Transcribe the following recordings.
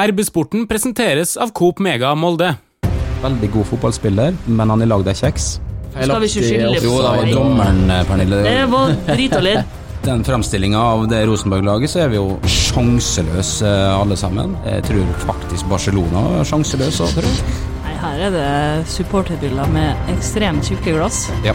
RB-sporten presenteres av Coop Mega Molde. Veldig god fotballspiller, men han er lagd av kjeks. Skal vi ikke skylde Jo, det var dommeren, eh, Pernille. Det var dritdårlig. Den framstillinga av det Rosenborg-laget, så er vi jo sjanseløse eh, alle sammen. Jeg tror faktisk Barcelona er sjanseløse òg, tror jeg. Nei, her er det supporterbilder med ekstremt tjukke glass. Ja.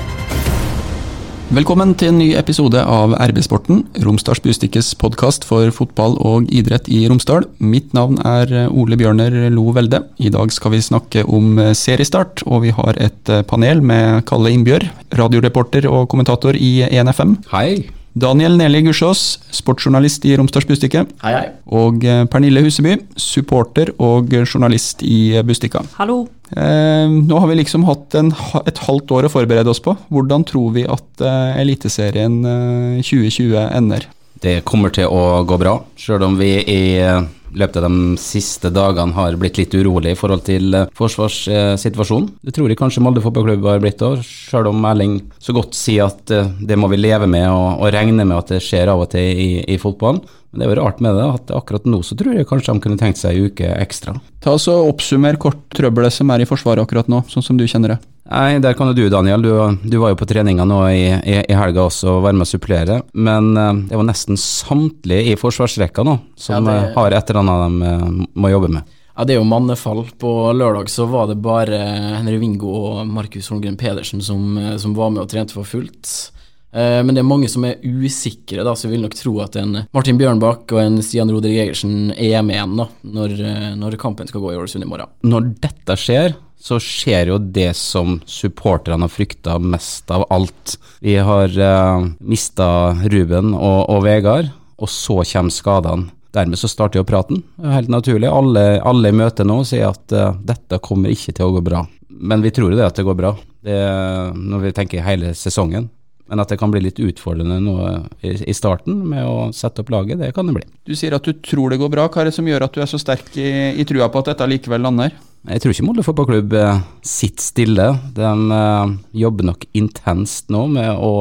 Velkommen til en ny episode av RB-sporten, Romsdals Bustikkes podkast for fotball og idrett i Romsdal. Mitt navn er Ole Bjørner Lo Velde. I dag skal vi snakke om seriestart, og vi har et panel med Kalle Innbjørg, radioreporter og kommentator i 1FM. Hei. Daniel Neli Gussiås, sportsjournalist i Romsdals Bustikke. Hei, hei. Og Pernille Huseby, supporter og journalist i Bustikka. Hallo. Eh, nå har vi liksom hatt en, et halvt år å forberede oss på. Hvordan tror vi at eh, Eliteserien eh, 2020 ender? Det kommer til å gå bra, sjøl om vi i eh, løpet av de siste dagene har blitt litt urolig i forhold til eh, forsvarssituasjonen. Det tror jeg kanskje Molde fotballklubb har blitt òg, sjøl om Erling så godt sier at eh, det må vi leve med og, og regne med at det skjer av og til i, i fotballen. Men det er jo rart med det, at akkurat nå så tror jeg kanskje de kunne tenkt seg en uke ekstra. Ta og Oppsummer kort trøbbelet som er i Forsvaret akkurat nå, sånn som du kjenner det. Nei, der kan jo du, Daniel. Du, du var jo på treninga nå i, i, i helga også og var med å supplere. Men eh, det var nesten samtlige i forsvarsrekka nå som Ja, det- eh, har et eller annet de eh, må jobbe med. Ja, det er jo mannefall. På lørdag så var det bare Henry Wingo og Markus Holmgren Pedersen som, som var med og trente for fullt. Eh, Men det er mange som er usikre, da, så jeg vil nok tro at en Martin Bjørnbakk og en Stian Roder Egersen er med igjen da, når, eh, når kampen skal gå i Ålesund i morgen. Når dette skjer, så skjer jo det som supporterne har frykta mest av alt. Vi har uh, mista Ruben og, og Vegard, og så kommer skadene. Dermed så starter jo praten. Helt naturlig. Alle, alle i møtet nå sier at uh, dette kommer ikke til å gå bra. Men vi tror jo det at det går bra, det, når vi tenker hele sesongen. Men at det kan bli litt utfordrende nå i, starten med å sette opp laget, det kan det bli. Du sier at du tror det går bra. Hva er det som gjør at du er så sterk i, i trua på at dette likevel lander? Jeg tror ikke Molde fotballklubb eh, sitter stille. De uh, jobber nok intenst nå med å,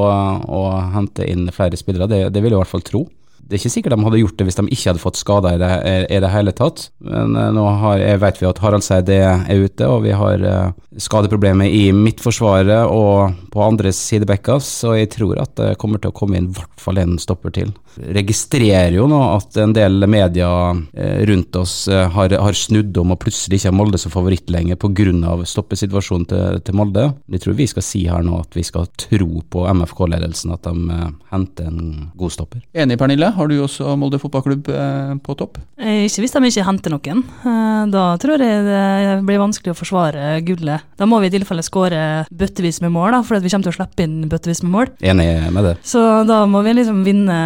å hente inn flere spillere, det, det vil jeg i hvert fall tro. Det er ikke sikkert de hadde gjort det hvis de ikke hadde fått skader i det, i det hele tatt. Men eh, nå har, vet vi at Harald Seide er ute, og vi har eh, skadeproblemer i midtforsvaret og på andre sidebekker, så jeg tror at det kommer til å komme inn i hvert fall en stopper til. Registrerer jo nå at en del medier eh, rundt oss har, har snudd om og plutselig ikke har Molde som favoritt lenger pga. stoppesituasjonen til, til Molde. Jeg tror vi skal si her nå at vi skal tro på MFK-ledelsen, at de henter en god stopper. Enig, Pernille. Har du også Molde fotballklubb eh, på topp? Eh, Ikke hvis de ikke henter noen. Eh, Da tror jeg det blir vanskelig å forsvare gullet. Da må vi i tilfelle skåre bøttevis med mål, da, for vi kommer til å slippe inn bøttevis med mål. Enig med det. Så da må vi liksom vinne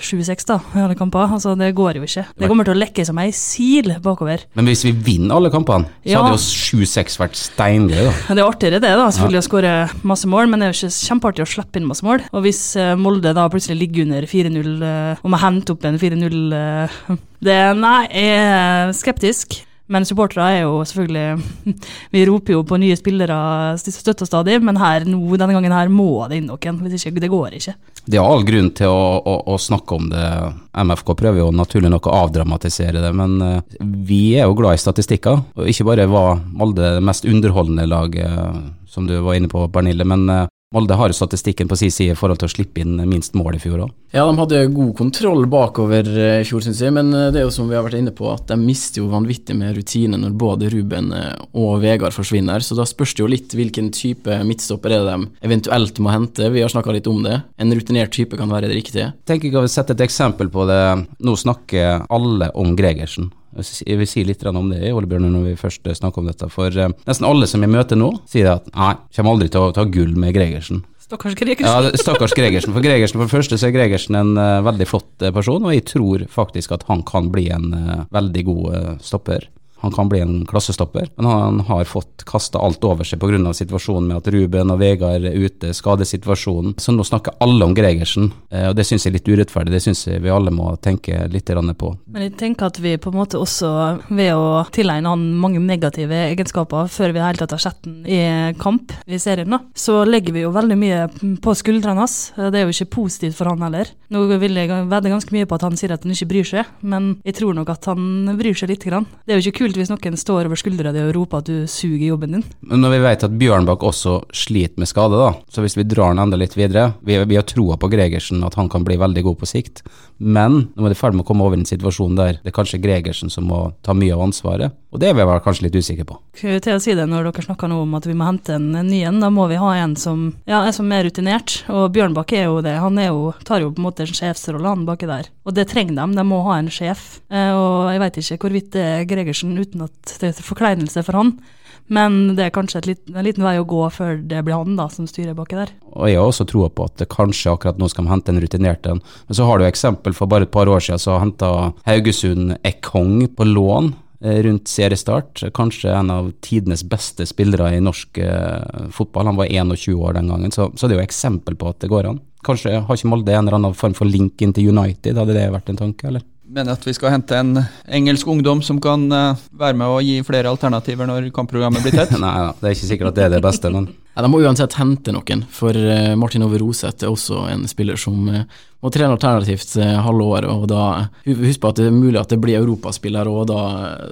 7-6 da, i alle kamper. Altså, det går jo ikke. Det kommer til å lekke som ei sil bakover. Men hvis vi vinner alle kampene, så Ja. hadde jo 7-6 vært steingøy, da. Det er artigere det, da, selvfølgelig å skåre masse mål, men det er jo ikke kjempeartig å slippe inn masse mål. Og hvis eh, Molde da plutselig ligger under 4-0, eh, og må hente opp en 4-0 eh, Det Nei, jeg er skeptisk. Men supportere er jo selvfølgelig Vi roper jo på nye spillere støtt og stadig, men her nå, denne gangen her må det inn noen. Hvis ikke, det går ikke. Det er all grunn til å, å, å snakke om det. MFK prøver jo naturlig nok å avdramatisere det, men eh, vi er jo glad i statistikker. Og ikke bare var Molde det mest underholdende laget, eh, som du var inne på, Bernille, men eh, Molde har jo statistikken på sin side i forhold til å slippe inn minst mål i fjor òg. Ja, de hadde god kontroll bakover eh, i fjor, syns jeg, men eh, det er jo som vi har vært inne på, at de mister jo vanvittig med rutine når både Ruben eh, og Vegard forsvinner, så da spørs det jo litt hvilken type midtstopper er det de eventuelt må hente. Vi har snakka litt om det. En rutinert type kan være det riktige. Tenker jeg å sette et eksempel på det. Nå snakker alle om Gregersen. Jeg vil si litt om det Ole Bjørne, når vi først snakker om dette. For eh, nesten alle som jeg møter nå, sier at nei, kommer aldri til å ta gull med Gregersen. Stakkars Gregersen. Ja, stakkars Gregersen. For Gregersen, for det første så er Gregersen en uh, veldig flott eh, person, og jeg tror faktisk at han kan bli en uh, veldig god uh, stopper. Han kan bli en klassestopper. Men han har fått kasta alt over seg pga. situasjonen med at Ruben og Vegard er ute, skadesituasjonen. Så nå snakker alle om Gregersen, eh, og det syns jeg er litt urettferdig. Det syns jeg vi alle må tenke litt på. Men jeg tenker at vi på en måte også, ved å tilegne han mange negative egenskaper før vi helt tatt har sett den i kamp i serien, da, så legger vi jo veldig mye på skuldrene hans. Det er jo ikke positivt for han heller. Nå vil jeg vedde ganske mye på at han sier at han ikke bryr seg, men jeg tror nok at han bryr seg litt. Grann. Det er jo ikke kult hvis noen står over skuldra di og roper at du suger jobben din. Men når vi vet at Bjørnbakk også sliter med skade, da, så hvis vi drar den enda litt videre Vi, vi har troa på Gregersen, at han kan bli veldig god på sikt, men nå er det i ferd med å komme over i en situasjon der det er kanskje Gregersen som må ta mye av ansvaret, og det er vi vel kanskje litt usikre på. Til å si det når dere snakker nå om at vi må hente en ny en, da må vi ha en som ja, er som er rutinert, og Bjørnbakk er jo det. Han er jo, tar jo på en måte en sjefsrolle, han baki der. Og det trenger de, de må ha en sjef. Eh, og jeg veit ikke hvorvidt det er Gregersen uten at det er forkleinelse for han. Men det er kanskje lit, en liten vei å gå før det blir han da som styrer baki der. Og Jeg har også troa på at kanskje akkurat nå skal de hente en rutinert en. Men så har du eksempel for bare et par år siden så henta Haugesund Ekong på lån eh, rundt seriestart. Kanskje en av tidenes beste spillere i norsk eh, fotball. Han var 21 år den gangen, så, så det er jo eksempel på at det går an. Kanskje har ikke Molde en eller annen form for link inn til United, hadde det vært en tanke, eller? Mener at vi skal hente en engelsk ungdom som kan uh, være med og gi flere alternativer når kampprogrammet blir tett? Nei da, det er ikke sikkert at det er det beste, men ja, De må uansett hente noen, for uh, Martin Ove Roseth er også en spiller som uh, må trene alternativt halve året. og da Husk på at det er mulig at det blir europaspiller, og da,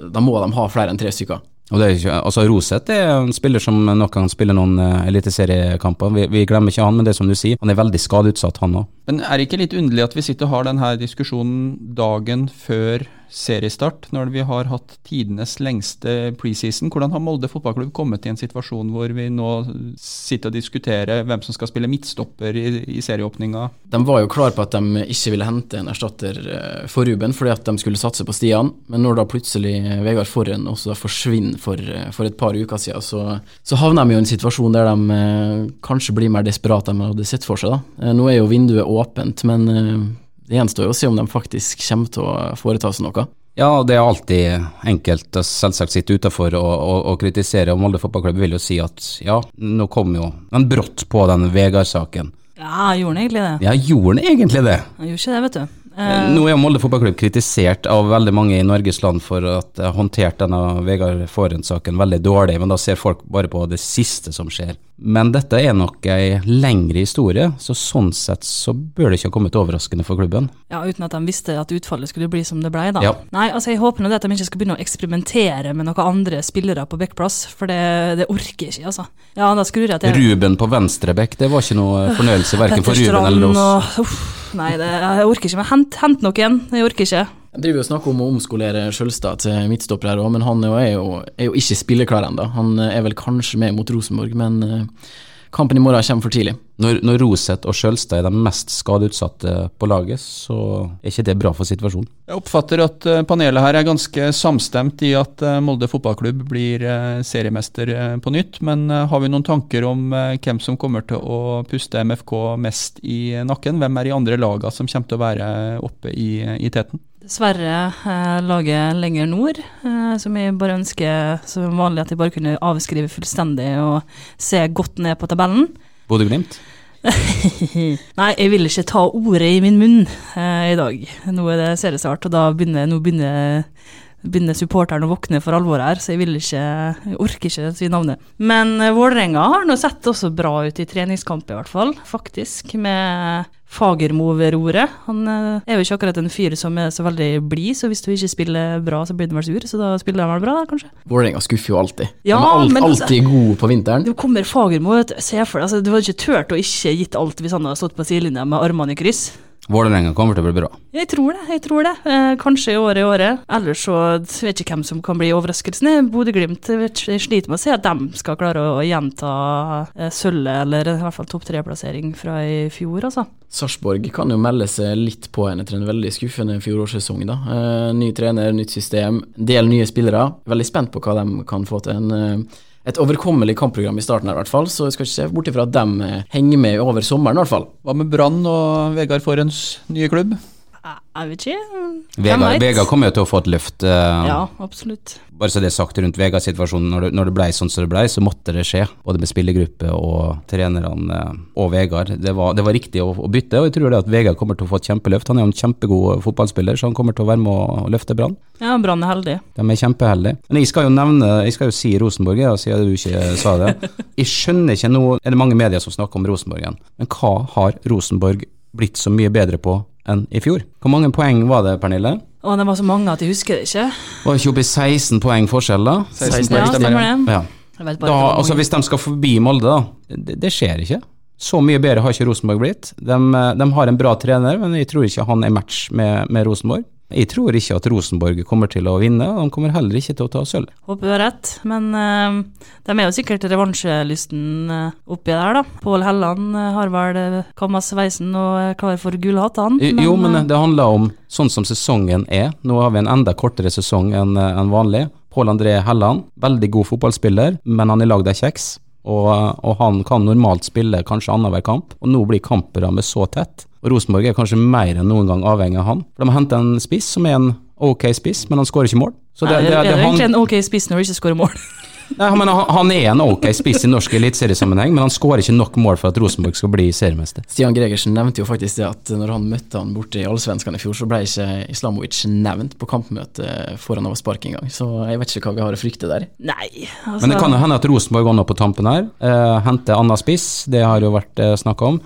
da må de ha flere enn tre stykker. Og det er ikke, altså Roseth er en spiller som nok kan spille noen uh, eliteseriekamper. Vi, vi, glemmer ikke han, men det er som du sier, han er veldig skadeutsatt, han òg. Men er det ikke litt underlig at vi sitter og har denne diskusjonen dagen før seriestart, når vi har hatt tidenes lengste preseason. Hvordan har Molde fotballklubb kommet i en situasjon hvor vi nå sitter og diskuterer hvem som skal spille midtstopper i, i serieåpninga? De var jo klar på at de ikke ville hente en erstatter eh, for Ruben, fordi at de skulle satse på Stian. Men når da plutselig Vegard Forren også forsvinner for, eh, for, et par uker siden, så, så havner de jo i en situasjon der de eh, kanskje blir mer desperate enn de hadde sett for seg. da. Nå er jo vinduet åpent, men det gjenstår jo å se om de faktisk kommer til å foreta seg noe. Ja, det er alltid enkelt å selvsagt sitte utafor og, og, og, kritisere, og Molde fotballklubb vil jo si at ja, nå kom jo den brått på den Vegard-saken. Ja, gjorde han egentlig det? Ja, gjorde han egentlig det? Han gjorde ikke det, vet du. Uh, Nå er Molde fotballklubb kritisert av veldig mange i Norges land for at de har håndtert denne Vegard Forhen-saken veldig dårlig, men da ser folk bare på det siste som skjer. Men dette er nok ei lengre historie, så sånn sett så bør det ikke ha kommet overraskende for klubben. Ja, uten at de visste at utfallet skulle bli som det ble, da. Ja. Nei, altså jeg håper nå at de ikke skal begynne å eksperimentere med noen andre spillere på backplass, for det, det orker jeg ikke, altså. Ja, da skrur jeg til. Ruben på venstre back, det var ikke noe fornøyelse verken for Ruben eller oss. Og, uff, nei, det, jeg orker ikke. Men hent, hent noen, jeg orker ikke. Jeg driver og snakker om å omskolere Sjølstad til midtstopper her òg, men han er jo, er jo ikke spilleklar ennå. Han er vel kanskje med mot Rosenborg, men eh, kampen i morgen kommer for tidlig. Når, når Roseth og Sjølstad er de mest skadeutsatte på laget, så er ikke det bra for situasjonen. Jeg oppfatter at eh, panelet her er ganske samstemt i at eh, Molde fotballklubb blir seriemester på nytt, men har vi noen tanker om hvem som kommer til å puste MFK mest i nakken? Hvem er de andre lagene som kommer til å være oppe i, i teten? Dessverre eh, laget lenger nord, eh, som jeg bare ønsker som vanlig at jeg bare kunne avskrive fullstendig og se godt ned på tabellen. Bodø-Glimt? Nei, jeg vil ikke ta ordet i min munn eh, i dag. Nå er det seriestart, og da begynner, nå begynner, begynner supporteren å våkne for alvor her, så jeg vil ikke, jeg orker ikke si navnet. Men eh, Vålerenga har nå sett også bra ut i treningskamp, i hvert fall, faktisk. Med Fagermo ved roret. Han eh, er jo ikke akkurat en fyr som er så veldig blid, så hvis du ikke spiller bra, så blir han vel sur, så da spiller han vel bra, da, kanskje. Vålerenga skuffer jo alltid. Ja, de er alt, men, alltid altså, gode på vinteren. Du kommer Fagermo, se for deg, altså, du hadde ikke turt å ikke gitt alt hvis han hadde stått på sidelinja med armene i kryss. Vålerenga kommer til å bli bra. Jeg tror det. jeg tror det. Eh, kanskje i året i året. Ellers så vet jeg ikke hvem som kan bli overraskelsen. Bodø-Glimt sliter med å se at de skal klare å gjenta eh, sølvet, eller i hvert fall topp tre-plassering fra i fjor, altså. Sarpsborg kan jo melde seg litt på en etter en veldig skuffende fjorårssesong. da. Eh, ny trener, nytt system, del nye spillere. Veldig spent på hva de kan få til. en eh, et overkommelig kampprogram i starten her, i hvert fall, så jeg skal ikke se bort ifra at de eh, henger med over sommeren, i hvert fall. Hva med Brann og Vegard Forens nye klubb? Jeg vet ikke. Vegard. Vegard kommer jo til å få et løft. Uh, Ja, absolutt. Bare så det er sagt rundt Vegard-situasjonen. Når, det- når det ble sånn som det ble, så måtte det skje. Både med spillergruppe og trenerne eh, og Vegard. Det var, det var riktig å, å bytte, og jeg tror det at Vegard kommer til å få et kjempeløft. Han er jo en kjempegod fotballspiller, så han kommer til å være med å løfte Brann. Ja, Brann er heldig. De er kjempeheldige. Men jeg skal jo nevne, jeg skal jo si Rosenborg, ja, siden du ikke sa det. Jeg skjønner ikke nå, er det mange medier som snakker om Rosenborg igjen, men hva har Rosenborg blitt så mye bedre på enn i fjor? Hvor mange poeng var det, Pernille? Å, det var så mange at jeg husker det ikke. Var det ikke oppe i 16 poeng forskjell, da? 16 Ja, poeng, stemmer det. Ja. Da, altså. Hvis de skal forbi Molde, da. Det, det skjer ikke. Så mye bedre har ikke Rosenborg blitt. De, de har en bra trener, men jeg tror ikke han er match med, med Rosenborg. Jeg tror ikke at Rosenborg kommer til å vinne, og de kommer heller ikke til å ta sølv. Håper du har rett, men uh, de er jo sikkert revansjelysten uh, oppi der, da. Pål Helland uh, har vel kamma sveisen og er klar for gullhattene. I- Jo, men det handler om sånn som sesongen er. Nå har vi en enda kortere sesong enn enn vanlig. Pål André Helland, veldig god fotballspiller, men han er lagd av kjeks. Og, og han kan normalt spille kanskje annenhver kamp, og nå blir kampprogrammet så tett. Og Rosenborg er kanskje mer enn noen gang avhengig av han. For De har hentet en spiss som er en ok spiss, men han skårer ikke mål. Så det, Nei, det, er det, er egentlig en ok spiss når du ikke skårer mål? nei, men han, han er en ok spiss i norsk eliteseriesammenheng, men han skårer ikke nok mål for at Rosenborg skal bli seriemester. Stian Gregersen nevnte jo faktisk det at når han møtte han borte i Allsvenskan i fjor, så ble ikke Islamovic nevnt på kampmøtet foran avspark engang. Så jeg vet ikke hva vi har å frykte der. Nei, altså Men det kan jo hende at Rosenborg går nå på tampen her. Eh, henter Anna Spiss, det har jo vært eh, snakk om.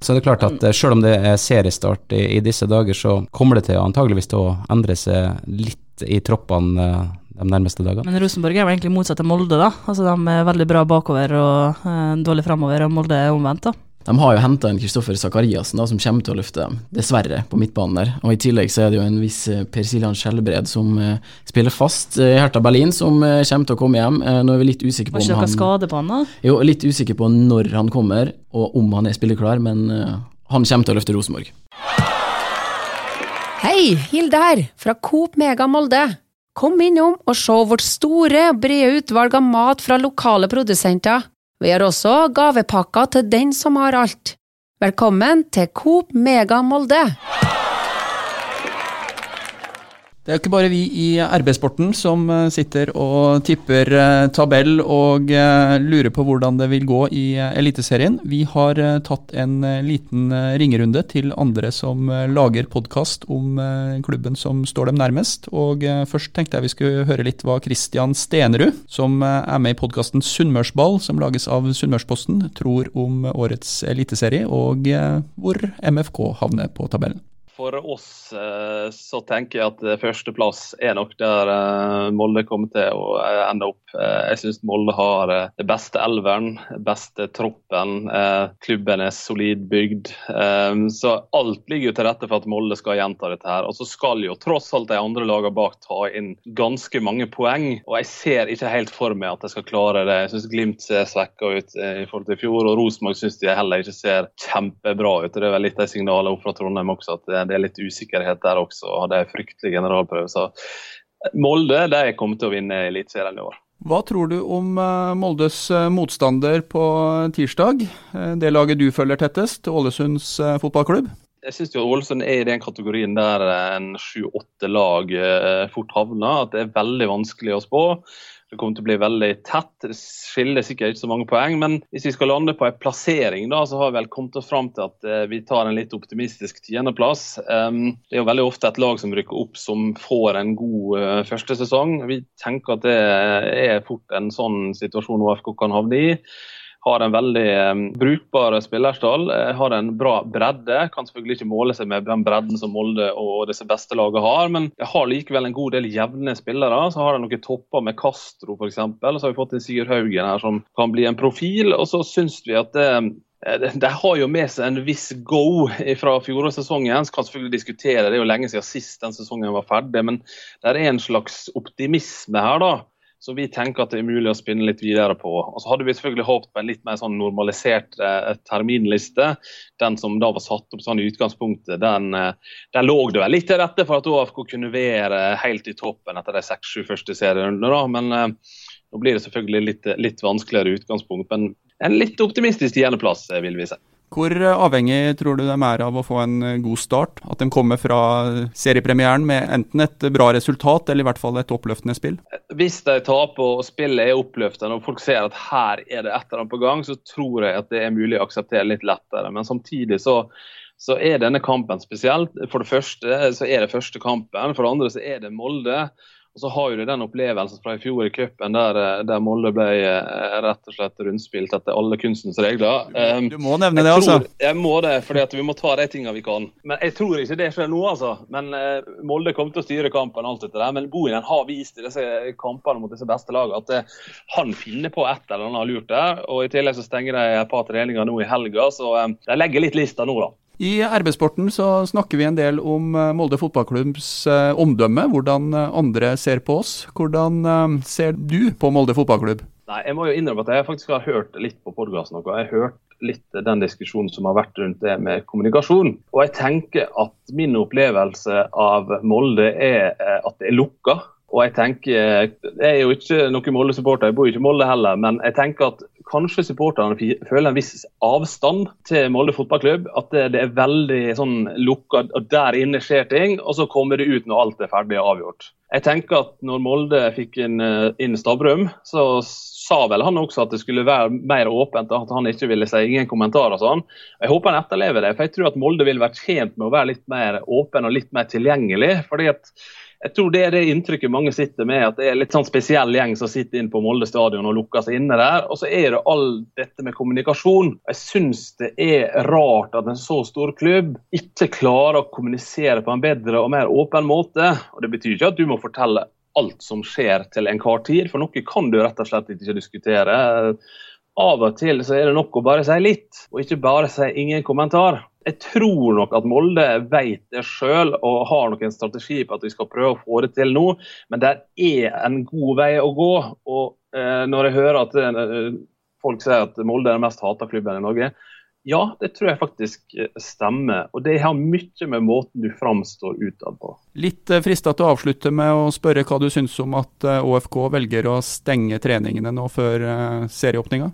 Så det er klart at eh, selv om det er seriestart i, i disse dager, så kommer det til antageligvis til å endre seg litt i troppene eh, de nærmeste dagene. Men Rosenborg er jo egentlig motsatt av Molde, da. Altså De er veldig bra bakover og eh, dårlig framover, og Molde er omvendt, da. De har jo henta en Kristoffer Sakariassen som kommer til å løfte dem, dessverre, på midtbanen der. Og I tillegg så er det jo en viss eh, Per Siljan Skjelbred som uh, spiller fast i i Hertha Berlin, som uh, kommer til å komme hjem. Eh, nå er vi litt usikre på om Var om ikke noe han skade på han, da? Jo, litt usikker på når han kommer, og om han er spilleklar, men eh, han kommer til å løfte Rosenborg. Hei, Hilde her, fra Coop Mega Molde. Kom innom og se vårt store brede utvalg av mat fra lokale produsenter. Vi har også gavepakker til den som har alt. Velkommen til Coop Mega Molde. Det er jo ikke bare vi i RB-sporten som eh, sitter og tipper eh, tabell og eh, lurer på hvordan det vil gå i Eliteserien. Vi har tatt en liten ringerunde til andre som lager podkast om klubben som står dem nærmest. Og først tenkte jeg vi skulle høre litt hva Christian Stenerud, som er med i podkasten Sunnmørsball, som lages av Sunnmørsposten, tror om årets eliteserie, og hvor MFK havner på tabellen. For oss eh, så tenker jeg at eh, førsteplass er nok der eh, Molde kommer til å ende opp. Jeg syns Molde har det beste elveren, beste troppen. Klubben er solid bygd. Så alt ligger jo til rette for at Molde skal gjenta dette her. Og så skal jo tross alt de andre lagene bak ta inn ganske mange poeng. Og jeg ser ikke helt for meg at de skal klare det. Jeg syns Glimt ser svekka ut i forhold til i fjor, og Rosenborg syns de heller ikke ser kjempebra ut. Det er vel litt de signalene opp fra Trondheim også, at det- det er litt usikkerhet der også. og Det er fryktelig generalprøve. Så Molde de kommer til å vinne Eliteserien i år. Hva tror du om eh, Moldes eh, motstander på tirsdag? Eh, Det laget du følger tettest, Ålesunds fotballklubb? Jeg syns Ålesund er i den kategorien der en sju-åtte lag eh, fort havner. At det er veldig vanskelig å spå. Det kommer til å bli veldig tett. Det skiller sikkert ikke så mange poeng. Men hvis vi skal lande på en plassering, da, så har vi vel kommet oss fram til at eh, vi tar en litt optimistisk tiendeplass. Um, det er jo veldig ofte et lag som rykker opp som får en god eh, første sesong. Vi tenker at det er fort en sånn situasjon OFK kan havne i har en veldig um, brukbar spillerstall, eh, har en bra bredde. Kan selvfølgelig ikke måle seg med den bredden som Molde og disse beste lagene har, men jeg har likevel en god del jevne spillere. Så har de noen topper med Castro f.eks. Så har vi fått en Sigurd Haugen her som kan bli en profil. Og så syns vi at det, de har jo med seg en viss go fra fjorårssesongen. Kan selvfølgelig diskutere, Det er jo lenge siden sist den sesongen var ferdig, men det er en slags optimisme her. da som vi tenker at det er mulig å spinne litt videre på. Og så hadde vi selvfølgelig håpet på en litt mer sånn normalisert eh, terminliste. Den som da var satt opp sånn i utgangspunktet, den, eh, den lå det vel litt til rette for at ÅFK kunne være helt i toppen etter de seks-sju første serierundene. Men eh, nå blir det selvfølgelig litt, litt vanskeligere utgangspunkt. Men en litt optimistisk tiendeplass, eh, vil vi si. Hvor avhengig tror du de er av å få en god start? At de kommer fra seriepremieren med enten et bra resultat eller i hvert fall et oppløftende spill? Hvis de taper og spillet er oppløftende og folk ser at her er det et eller annet på gang, så tror jeg at det er mulig å akseptere litt lettere. Men samtidig så, så er denne kampen spesielt. For det første så er det første kampen. For det andre så er det Molde. Og så har det den opplevelsen fra i fjor i cupen der, eh, der, Molde ble eh, rett og slett rundspilt etter alle kunstens regler. Um, du må nevne det, altså. Jeg må det, for vi må ta de tingene vi kan. Men Jeg tror ikke det skjer nå, altså. Men uh, Molde kommer til å styre kampen. alt dette der. Men Bohinen har vist i disse kampene mot disse beste lagene at han finner på et eller annet lurt der. Og I tillegg så stenger de et par treninger nå i helga, så de legger litt lista nå, da. I RB-sporten så snakker vi en del om eh, Molde fotballklubbs eh, omdømme, hvordan eh, andre ser på oss. Hvordan ser du på Molde fotballklubb? Nei, Jeg må jo innrømme at jeg faktisk har hørt litt på podkasten. Jeg har hørt litt den diskusjonen som har vært rundt det med kommunikasjon. Og jeg tenker at min opplevelse av Molde er at det er lukka. Og jeg tenker, Jeg er jo ikke noen Molde-supporter, jeg bor jo ikke i Molde heller, men jeg tenker at kanskje supporterne føler en viss avstand til Molde fotballklubb. At det, det er veldig sånn lukka, og der inne skjer ting, og så kommer det ut når alt er ferdig og avgjort. Jeg tenker at når Molde fikk inn, eh, inn Stavrum, så sa vel han også at det skulle være mer åpent, at han ikke ville si ingen kommentarer og sånn. Jeg håper han etterlever det, for jeg tror at Molde vil være tjent med å være litt mer åpen og litt mer tilgjengelig. fordi at jeg tror det er det inntrykket mange sitter med, at det er litt sånn spesiell gjeng som sitter inne på Molde stadion og lukker seg inne der. Og så er det all dette med kommunikasjon. Jeg syns det er rart at en så stor klubb ikke klarer å kommunisere på en bedre og mer åpen måte. Og Det betyr ikke at du må fortelle alt som skjer til enhver tid, for noe kan du rett og slett ikke diskutere. Av og til så er det nok å bare si litt, og ikke bare si ingen kommentar jeg tror nok at Molde vet det sjøl og har nok en strategi på at vi skal prøve å få det til nå. Men det er en god vei å gå. Og eh, når jeg hører at eh, folk sier at Molde er den mest hata klubben i Norge, ja, det tror jeg faktisk eh, stemmer. Og det har mye med måten du framstår utad på. Litt eh, frista til å avslutte med å spørre hva du syns om at ÅFK eh, velger å stenge treningene nå før serieåpninga?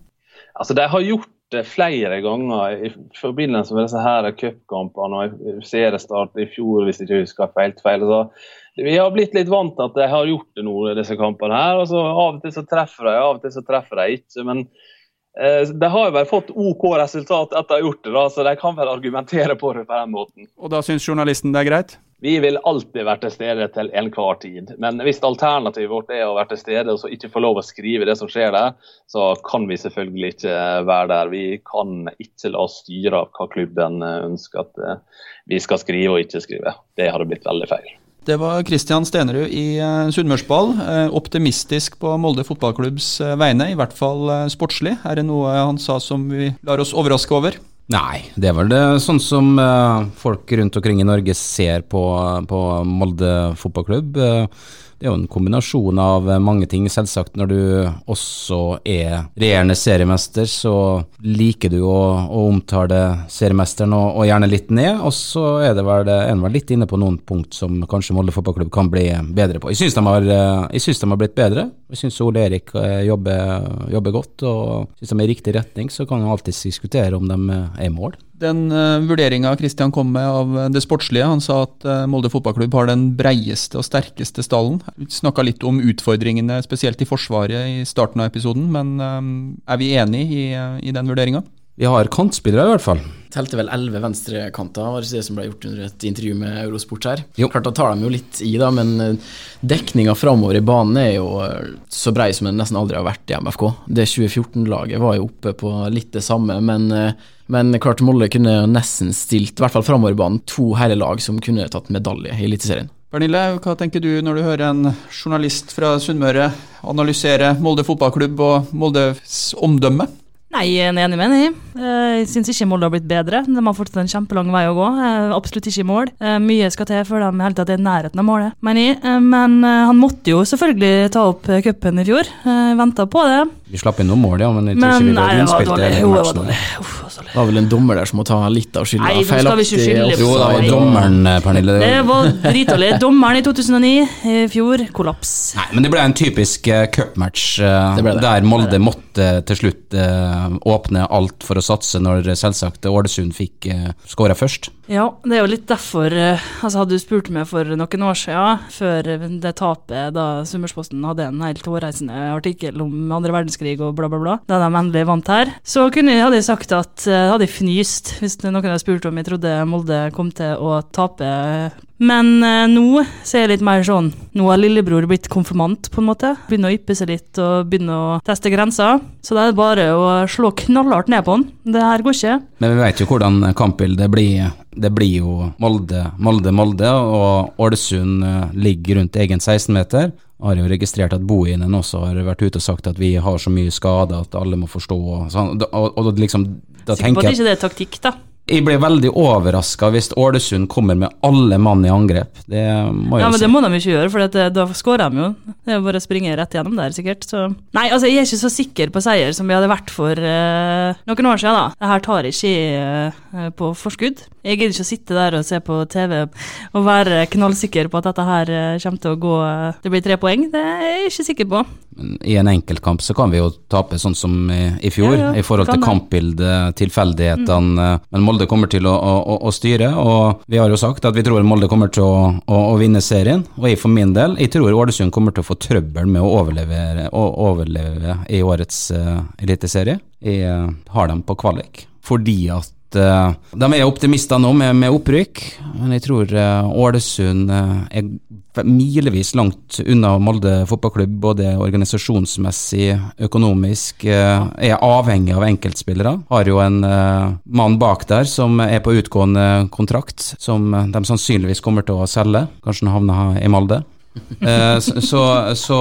Altså, De har gjort flere ganger i forbindelse med disse her cupkampene og seriestart i fjor, hvis jeg ikke husker helt feil. Så vi har blitt litt vant til at de har gjort det nå, disse kampene her. og så Av og til så treffer de, av og til så treffer de ikke. men eh, de har jo vel fått OK resultat etter å ha gjort det, da, så de kan vel argumentere på det på den måten. Og da syns journalisten det er greit? Vi vil alltid være til stede til enhver tid. Men hvis alternativet vårt er å være til stede og så ikke få lov å skrive det som skjer der, så kan vi selvfølgelig ikke være der. Vi kan ikke la oss styre av hva klubben ønsker at eh, vi skal skrive og ikke skrive. Det hadde blitt veldig feil. Det var Kristian Stenerud i eh, Sunnmørsball. Eh, optimistisk på Molde fotballklubbs vegne, i hvert fall sportslig. Er det noe han sa som vi lar oss overraske over? Nei, det er vel det sånn som folk rundt omkring i Norge ser på, på Molde fotballklubb. Det er jo en kombinasjon av mange ting. Selvsagt, når du også er regjerende seriemester, så liker du å, å omtale seriemesteren og, og, gjerne litt ned. Og så er det vel, er vel litt inne på noen punkt som kanskje Molde fotballklubb kan bli bedre på. Jeg syns de, de, har blitt bedre. Jeg syns Ole Erik eh, jobber, jobber godt, og syns de er i riktig retning. Så kan man alltids diskutere om de er i mål den uh, eh, vurderinga Kristian kom med av det sportslige. Han sa at uh, Molde fotballklubb har den breieste og sterkeste stallen. Vi snakka litt om utfordringene, spesielt i Forsvaret, i starten av episoden. Men er vi enig i, i den vurderinga? Vi har kantspillere, i hvert fall. Telte vel elleve venstrekanter, var det som ble gjort under et intervju med Eurosport her. Jo. Klart Da tar de jo litt i, da, men dekninga framover i banen er jo så brei som den nesten aldri har vært i MFK. Det 2014-laget var jo oppe på litt det samme, men men klart Molde kunne nesten stilt, i hvert fall framover i banen, to herrelag som kunne tatt medalje i Eliteserien. Pernille, hva tenker du når du hører en journalist fra Sunnmøre analysere Molde fotballklubb og Moldes omdømme? Nei, jeg er enig med henne. Eh, jeg syns ikke Molde har blitt bedre. De har fortsatt en kjempelang vei å gå. Eh, absolutt ikke i mål. Eh, mye skal til før de helt tatt er i nærheten av målet, mener jeg. Men han måtte jo selvfølgelig ta opp cupen i fjor. Venta på det. Vi slapp inn noen mål, ja, men jeg tror Men ikke vi var det var dårlig. hele Jo, det var matchen. Uff, det var dårlig. Det var vel en dommer der som må ta litt av skylda. Nei, nå skal vi ikke skylde Jo, det var dommeren, eh, Pernille. Det var dritdårlig. Dommeren i 2009, i fjor, kollaps. Nei, men det ble en typisk uh, cupmatch eh, Det det. der Molde måtte til slutt eh, åpne alt for å satse når eh, selvsagt Ålesund fikk uh, skåra først. Ja, det er jo litt derfor eh, Altså Hadde du spurt meg for noen år siden, før det tapet da Summersposten hadde en helt hårreisende artikkel om andre verdenskrig og bla, bla, bla, da de endelig vant her, så kunne, hadde jeg sagt at eh, hadde jeg fnyst hvis noen hadde spurt om jeg trodde Molde kom til å tape. Men eh, nå så er jeg litt mer sånn Nå har lillebror blitt konfirmant, på en måte. Begynner å yppe seg litt og begynner å teste grenser. Så det er bare å slå knallhardt ned på han. Det her går ikke. Men vi vet jo hvordan kampbildet blir. Det blir jo Molde, Molde, Molde, og Ålesund eh, ligger rundt egen 16-meter. Har jo registrert at Bohinen også har vært ute og sagt at vi har så mye skader at alle må forstå. Og, sånn, og, og, og liksom, da Sikker på tenker at ikke det er taktikk, da. Jeg blir veldig overraska hvis Ålesund kommer med alle mann i angrep. Det må jeg Ja, men si. det må de ikke gjøre, for det, da skårer de jo. Det er bare å springe rett gjennom der, sikkert. Så. Nei, altså, jeg er ikke så sikker på seier som vi hadde vært for uh, noen år siden, da. Det her tar ikke jeg eh, på forskudd. Jeg gidder ikke å sitte der og se på TV og være knallsikker på at dette her eh, kommer til å gå eh, Det blir tre poeng. Det er jeg ikke sikker på. Men I en enkeltkamp så kan vi jo tape sånn som i, i fjor, Ja, ja, i forhold til det. kampbildet, tilfeldighetene. Men Molde kommer til å, å, å styre, og vi har jo sagt at vi tror Molde kommer til å, å, vinne serien. Og jeg for min del, jeg tror Ålesund kommer til å få trøbbel med å overleve, overleve i årets uh, eliteserie. Jeg eh, har dem på kvalik, fordi at eh, de er optimister nå med, med opprykk, men jeg tror eh, Ålesund eh, er milevis langt unna Molde fotballklubb, både organisasjonsmessig, økonomisk. er avhengig av enkeltspillere. Har jo en mann bak der som er på utgående kontrakt, som de sannsynligvis kommer til å selge. Kanskje han havner i Molde. Eh, så så, så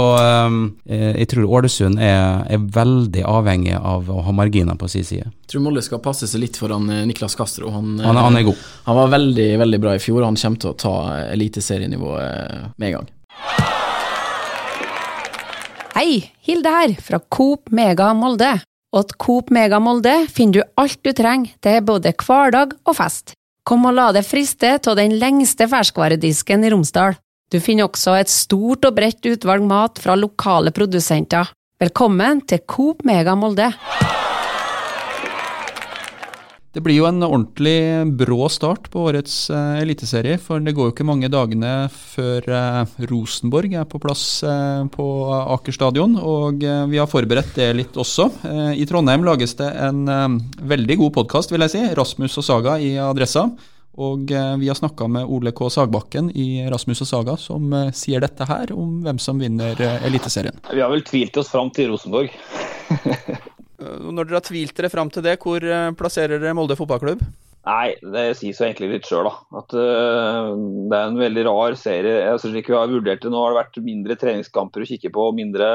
um, eh, jeg tror Ålesund er, er veldig avhengig av å ha marginer på sin side. Jeg tror Molde skal passe seg litt foran eh, Niklas Castro. Han, Han, han er god. han var veldig veldig bra i fjor, og han kommer til å ta eliteserienivået med en gang. Hei, Hilde her, fra Coop Mega Molde. Og Coop Mega Molde finner du alt du trenger til både hverdag og fest. Kom og la deg friste av den lengste ferskvaredisken i Romsdal. Du finner også et stort og bredt utvalg mat fra lokale produsenter. Velkommen til Coop Mega Molde. Det blir jo en ordentlig brå start på årets eh, eliteserie, for det går jo ikke mange dagene før eh, Rosenborg er på plass eh, på Aker stadion, og eh, vi har forberedt det litt også. Eh, I Trondheim lages det en eh, veldig god podkast, vil jeg si, Rasmus og Saga i Adressa. Og eh, vi har snakka med Ole K. Sagbakken i Rasmus og Saga, som eh, sier dette her om hvem som vinner eh, Eliteserien. Vi har vel tvilt oss fram til Rosenborg. Når dere har tvilt dere fram til det, hvor plasserer dere Molde fotballklubb? Nei, det sies jo egentlig litt sjøl, da. At uh, det er en veldig rar serie. Jeg synes ikke vi har vurdert det nå, har det vært mindre treningskamper å kikke på. mindre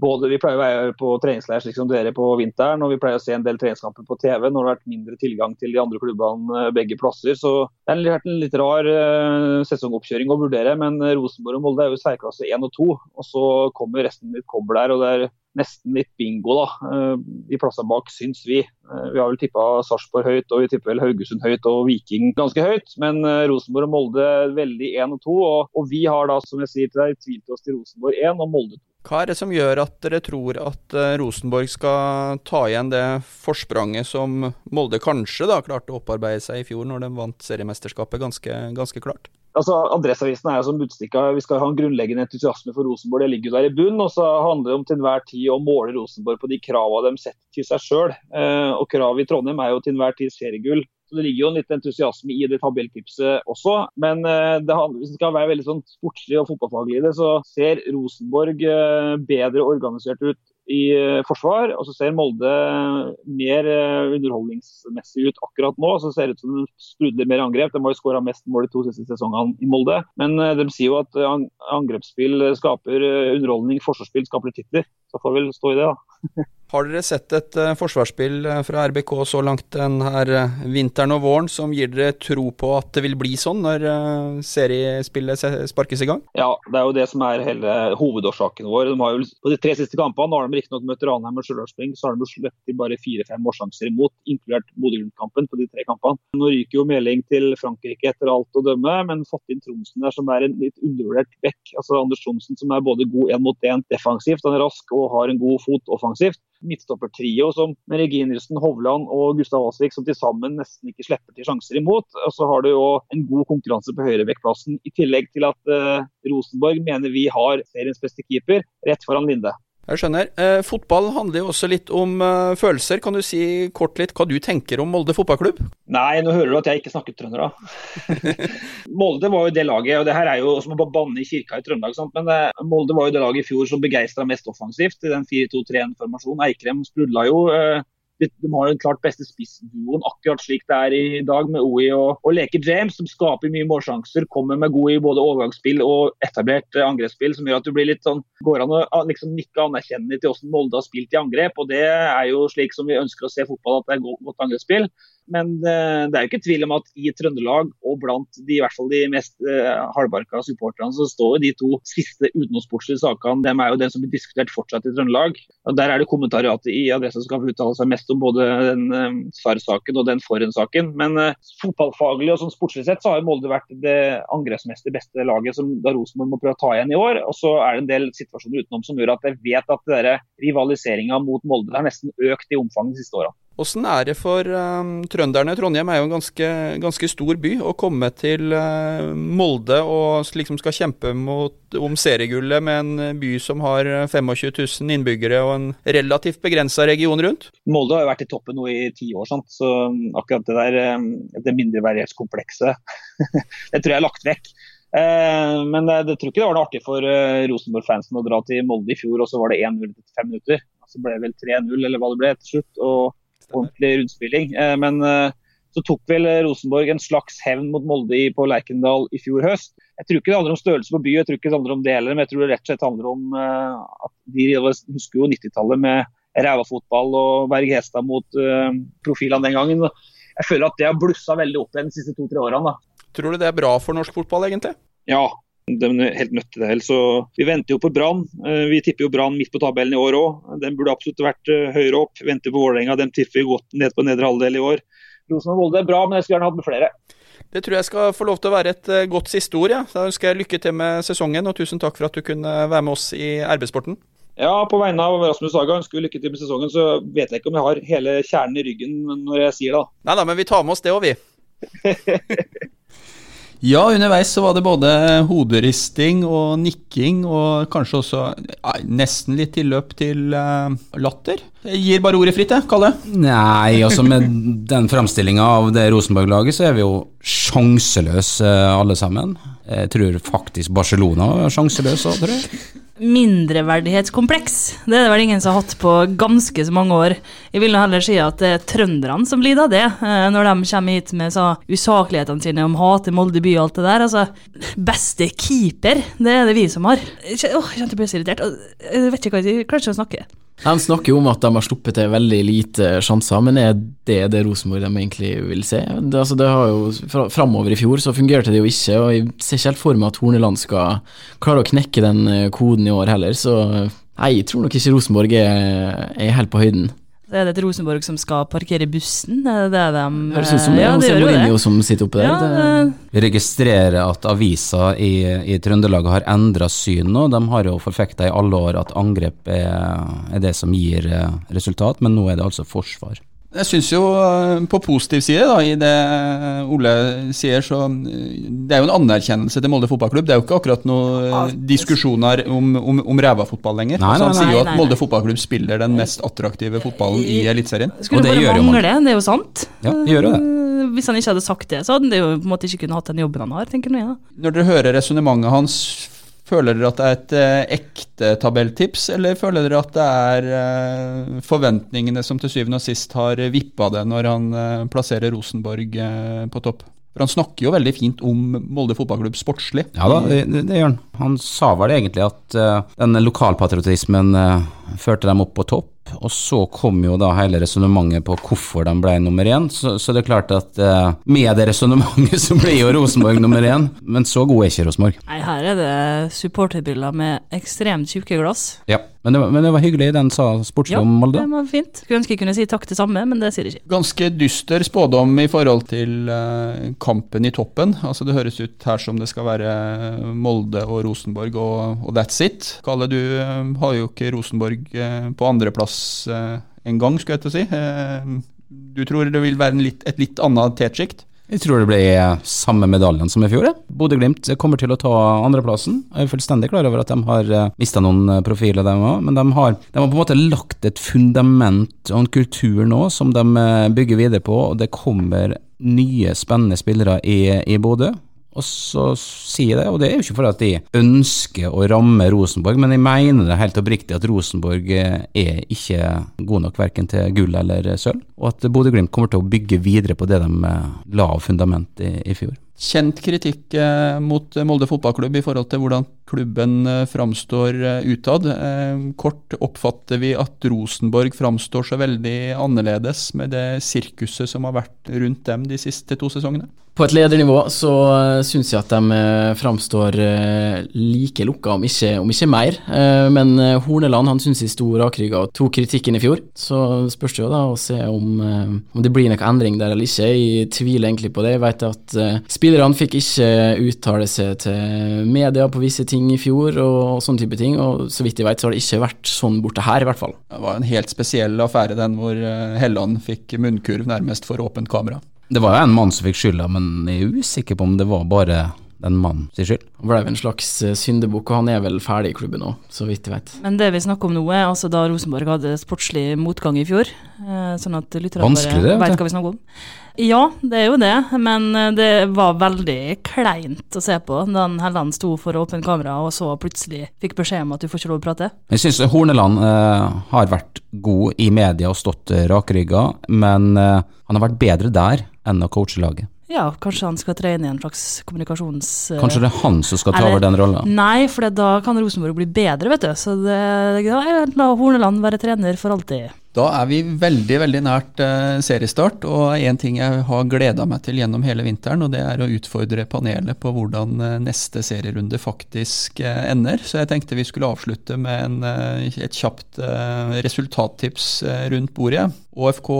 både Vi pleier å være på treningsleir slik som dere på vinteren, og vi pleier å se en del treningskamper på TV. Nå har det vært mindre tilgang til de andre klubbene øh, begge plasser. Så det har vært en litt rar uh, sesongoppkjøring å vurdere. Men Rosenborg og Molde er jo særklasse 1 og 2, og så kommer resten litt kobbel der. og det er nesten litt bingo, da. i plassene bak, syns vi. Eh, Vi har vel tippa Sarpsborg høyt, og vi tipper vel Haugesund høyt og Viking ganske høyt. Men eh, Rosenborg og Molde veldig 1 og 2. Og, og vi har da, som jeg sier til deg, tvilt oss til Rosenborg 1 og Molde 2. Hva er det som gjør at dere tror at eh, Rosenborg skal ta igjen det forspranget som Molde kanskje da klarte å opparbeide seg i fjor, når de vant seriemesterskapet ganske, ganske klart? Altså, Adresseavisen er jo som budstikka. Vi skal ha en grunnleggende entusiasme for Rosenborg. Det ligger jo der i bunn. Og så handler det om til enhver tid å måle Rosenborg på de kravene de setter til seg sjøl. Eh, og kravet i Trondheim er jo til enhver tid seriegull. Så Det ligger jo en litt entusiasme i det tabelltipset også. Men eh, det handler, hvis det skal være veldig sånn sportslig og fotballfaglig i det, så ser Rosenborg eh, bedre organisert ut i eh, forsvar. Og så ser Molde mer eh, underholdningsmessig ut akkurat nå. Så ser det ut som de sprudler mer angrep. De har jo skåra mest mål de to siste sesongene i Molde. Men eh, de sier jo at eh, angrepsspill skaper eh, underholdning, forsvarsspill skaper titler. Så får vel stå i det, da. Har dere sett et uh, forsvarsspill eh, fra RBK så langt denne uh, vinteren og våren som gir dere tro på at det vil bli sånn når seriespillet sparkes i gang? Ja, det er jo det som er hele hovedårsaken vår. De har jo, på de tre siste kampene har de riktignok møtt Ranheim og Stjørdalsspring, så har de sluppet bare fire-fem målsjanser imot, inkludert Bodø-Glimt-kampen på de tre kampene. Nå ryker jo Meling til Frankrike etter alt å dømme, men fått inn Tromsen der, som er en litt undervurdert bekk. Altså Anders Tromsen som er både god én mot én defensivt, han er rask og har en god fot offensivt midtstoppertrio med Reginelsen, Hovland og Gustav Asvik som til sammen nesten ikke slipper til sjanser imot. Og så har du jo en god konkurranse på høyrebekkplassen, i tillegg til at uh, Rosenborg mener vi har seriens beste keeper rett foran Linde. Jeg skjønner. Eh, fotball handler jo også litt om eh, følelser. Kan du si kort litt hva du tenker om Molde fotballklubb? Nei, nå hører du at jeg ikke snakker trønder, da. Molde var jo det laget, og det her er jo som å banne i kirka i Trøndelag. Sant? Men eh, Molde var jo det laget i fjor som begeistra mest offensivt i den 4-2-3-1-formasjonen. Eikrem sprudla jo. Uh, de, har den klart beste spissduoen akkurat slik det er i dag, med OI og, og Leke James, som skaper mye målsjanser. Kommer med god i både overgangsspill og etablert eh, angrepsspill, som gjør at du blir litt sånn Går an å liksom nikke anerkjennende til hvordan Molde har spilt i angrep. og Det er jo slik som vi ønsker å se fotball, at det er godt angrepsspill. Men eh, det er jo ikke tvil om at i Trøndelag og blant de, i hvert fall de mest uh, hardbarka supporterne, så står jo de to siste utenomsportslige sakene dem er jo den som blir diskutert fortsatt i Trøndelag. Og Der er det kommentariatet i Adressa som skal få uttale seg mest om både den uh, SAR-saken og den forhåndssaken. Men fotballfaglig og sånn sportslig sett så har jo Molde vært det angrepsmessig beste laget som da Rosenborg må prøve å ta igjen i år. Og så er det en del situasjoner utenom som gjør at jeg vet at rivaliseringa mot Molde har nesten økt i omfang de siste åra. Åssen er det for um, trønderne? Trondheim er jo en ganske, ganske stor by. Å komme til uh, Molde og liksom skal kjempe mot, om seriegullet med en by som har 25 000 innbyggere og en relativt begrensa region rundt? Molde har jo vært i toppen nå i ti år, sant? så akkurat det der det mindreverdighetskomplekset, det tror jeg er lagt vekk. Eh, men det tror ikke det var noe artig for uh, Rosenborg-fansen å dra til Molde i fjor, og så var det 1-0 etter fem minutter. Så ble det vel 3-0, eller hva det ble til slutt. og ordentlig rundspilling. Eh, men eh, så tok vel Rosenborg en slags hevn mot Molde på Lerkendal i fjor høst. Jeg tror ikke det handler om størrelse på by, jeg tror ikke det handler om det heller, men jeg tror det rett og slett handler om eh, at de husker jo 90-tallet med rævafotball og Berg Hestad mot profilene den gangen. Jeg føler at det har blussa veldig opp igjen de siste to-tre årene. Da. Tror du det er bra for norsk fotball, egentlig? Ja, de er helt nødt til det. Så vi venter jo på Brann. Eh, vi tipper jo Brann midt på tabellen i år òg. Den burde absolutt vært eh, høyere opp. Venter på Vålerenga. dem tipper vi godt ned på nedre halvdel i år. Rosenborg-Volde er bra, men jeg skulle gjerne hatt med flere. Det tror jeg skal få lov til å være et eh, godt siste ord. Ja. Da ønsker jeg lykke til med sesongen, og tusen takk for at du kunne være med oss i RB-sporten. Ja, på vegne av Rasmus Haga ønsker vi lykke til med sesongen. Så vet jeg ikke om jeg har hele kjernen i ryggen når jeg sier det. Nei da, men vi tar med oss det òg, vi. Ja, underveis så var det både hoderisting og nikking, og kanskje også ja, nesten litt tilløp til uh, latter. Jeg gir bare ordet fritt, jeg. Kalle. Nei, altså med den framstillinga av det Rosenborg-laget, så er vi jo sjanseløse alle sammen. Jeg tror faktisk Barcelona er sjanseløse òg, tror jeg mindreverdighetskompleks. Det er det vel ingen som har hatt på ganske så mange år. Jeg vil heller si at det er trønderne som lider av det, eh, når de kommer hit med så usaklighetene sine om hater Molde by og alt det der. Altså, beste keeper, det er det vi som har. Jeg kjente jeg ble så irritert. Jeg vet ikke hva jeg klarer ikke å snakke. De snakker jo om at de har sluppet til veldig lite sjanser, men er det det Rosenborg de egentlig vil se? Det, altså, det har jo, fra, Framover i fjor så fungerte det jo ikke, og jeg ser ikke helt for meg at Horneland skal klare å knekke den eh, koden i år heller, så nei, jeg tror nok ikke Rosenborg er, er helt på høyden. Er det et Rosenborg som skal parkere bussen? Er det det de Høres ut som det. Ja, det gjør Mourinho som sitter oppe der. Ja, Vi registrerer at avisa i, i Trøndelag har endra syn nå. De har jo forfekta i alle år at angrep er, er det som gir eh, resultat, men nå er det altså forsvar. Jeg syns jo eh, på positiv side, da, i det Ole sier, så eh, det er jo en anerkjennelse til Molde fotballklubb. Det er jo ikke akkurat noen eh, diskusjoner om, om, om ræva-fotball lenger. Nei, nei, nei, han sier jo at Molde fotballklubb spiller den mest attraktive fotballen i Eliteserien. Skulle det bare mangle, det er jo sant. Ja, det gjør jo det. Hvis han ikke hadde sagt det, så hadde han jo på en måte ikke kunnet hatt den jobben han har, tenker jeg. Når dere hører resonnementet hans Føler dere at det er et eh, ekte tabelltips, eller føler dere at det er eh, forventningene som til syvende og sist har vippa det når han eh, plasserer Rosenborg på topp? For Han snakker jo veldig fint om Molde fotballklubb sportslig. Ja da, det, det, gjør han. Han sa vel egentlig at uh, den lokalpatriotismen uh, førte dem opp på topp. Og så kom jo da hele resonnementet på hvorfor de ble nummer én. Så, så det er klart at eh, med det resonnementet så blir jo Rosenborg nummer én, men så god er ikke Rosenborg. Nei, her er det supporterbriller med ekstremt tjukke glass. Ja, men det, var, men det var hyggelig, den sa sportslig Ja, Molde. det var fint. Skulle ønske jeg kunne si takk til samme, men det sier jeg ikke. Ganske dyster spådom i forhold til eh, kampen i toppen. Altså Det høres ut her som det skal være Molde og Rosenborg og, og that's it. Kalle, du eh, har jo ikke Rosenborg eh, på andreplass uh, engang, skulle jeg til å si. Eh, du tror det vil være en litt, et litt annet tetsjikt? Jeg tror det blir samme medaljen som i fjor. jeg. Bodø-Glimt kommer til å ta andreplassen. Jeg er fullstendig klar over at de har mista noen eh, profiler, dem òg, men de har, de har på en måte lagt et fundament og en kultur nå som de eh, bygger videre på, og det kommer nye, spennende spillere i, i Bodø. Og så sier jeg det, og det er jo ikke for at de ønsker å ramme Rosenborg, men jeg mener det helt oppriktig at Rosenborg eh, er ikke god nok verken til gull eller sølv, og at Bodø-Glimt kommer til å bygge videre på det de eh, la av fundament i, i fjor. Kjent kritikk eh, mot Molde fotballklubb i forhold til hvordan klubben framstår utad. Kort oppfatter vi at Rosenborg framstår så veldig annerledes med det sirkuset som har vært rundt dem de siste to sesongene? På et ledernivå så uh, syns jeg at de uh, framstår uh, like lukka, om ikke, om ikke mer. Men Horneland han syns jeg sto rakrygga og tok kritikken i fjor. Så spørs det jo da å se om, om det blir noen endring der eller ikke. Jeg tviler egentlig på det. Jeg vet at spillerne fikk ikke uttale seg til media på visse ting i fjor og, sånne type ting. Og så vidt jeg vet så har det ikke vært sånn borte her, i hvert fall. Det var en helt spesiell affære den hvor eh, Helland fikk munnkurv nærmest for åpent kamera. Det var jo en mann som fikk skylda, men jeg er usikker på om det var bare den mannen sin skyld. Han ble en slags eh, syndebukk, og han er vel ferdig i klubben nå, så vidt jeg vet. Men det vi snakker om nå, er altså da Rosenborg hadde sportslig motgang i fjor. eh, Sånn at lytterne vet hva vi snakker om. Ja, det er jo det, men eh, det var veldig kleint å se på da han Helland sto for åpent kamera, og så plutselig fikk beskjed om at du får ikke lov å prate. Jeg syns Horneland eh, har vært god i media og stått rakrygga, men eh, han har vært bedre der enn å coache laget. Ja, kanskje han skal tre inn i en slags kommunikasjons... eh, Kanskje det er han som skal ta Eller- over den rolla? Nei, for da kan Rosenborg bli bedre, vet du. Så det, da la Horneland være trener for alltid. Da er vi veldig veldig nært eh, seriestart, og en ting jeg har gleda meg til gjennom hele vinteren, og det er å utfordre panelet på hvordan eh, neste serierunde faktisk eh, ender. Så jeg tenkte vi skulle avslutte med en, et kjapt resultattips rundt bordet. ÅFK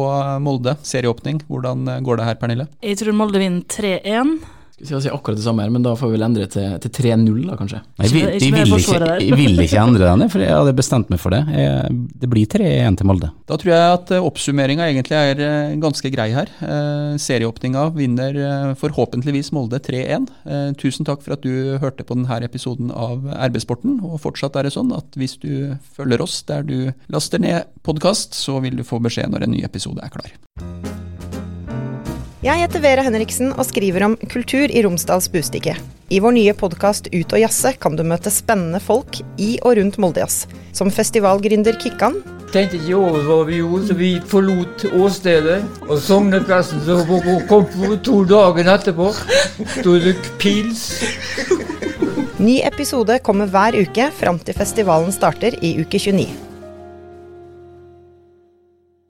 Molde, serieåpning. Hvordan går det her, Pernille? Jeg tror Molde vinner 3-1. Skal si akkurat det samme her, men da får vi vel endre til, til 3-0, da, kanskje. Nei, vi, de, jeg, vil ikke, jeg vil ikke endre denne, for jeg hadde bestemt meg for det. Jeg, det blir 3-1 til Molde. Da tror jeg at eh, oppsummeringa egentlig er eh, ganske grei her. Eh, serieåpninga vinner eh, forhåpentligvis Molde 3-1. Eh, tusen takk for at du hørte på denne episoden av RB-sporten. Og fortsatt er det sånn at hvis du følger oss der du laster ned podkast, så vil du få beskjed når en ny episode er klar. Jeg heter Vera Henriksen og skriver om kultur i Romsdals Bustikke. I vår nye podkast Ut og jazze kan du møte spennende folk i og rundt Moldejazz. Som festivalgründer Kikkan, Tenkte ikke over hva vi gjorde, så vi forlot åstedet. Og sognepresten som kom på to dager etterpå, sto det pils. Ny episode kommer hver uke fram til festivalen starter i uke 29.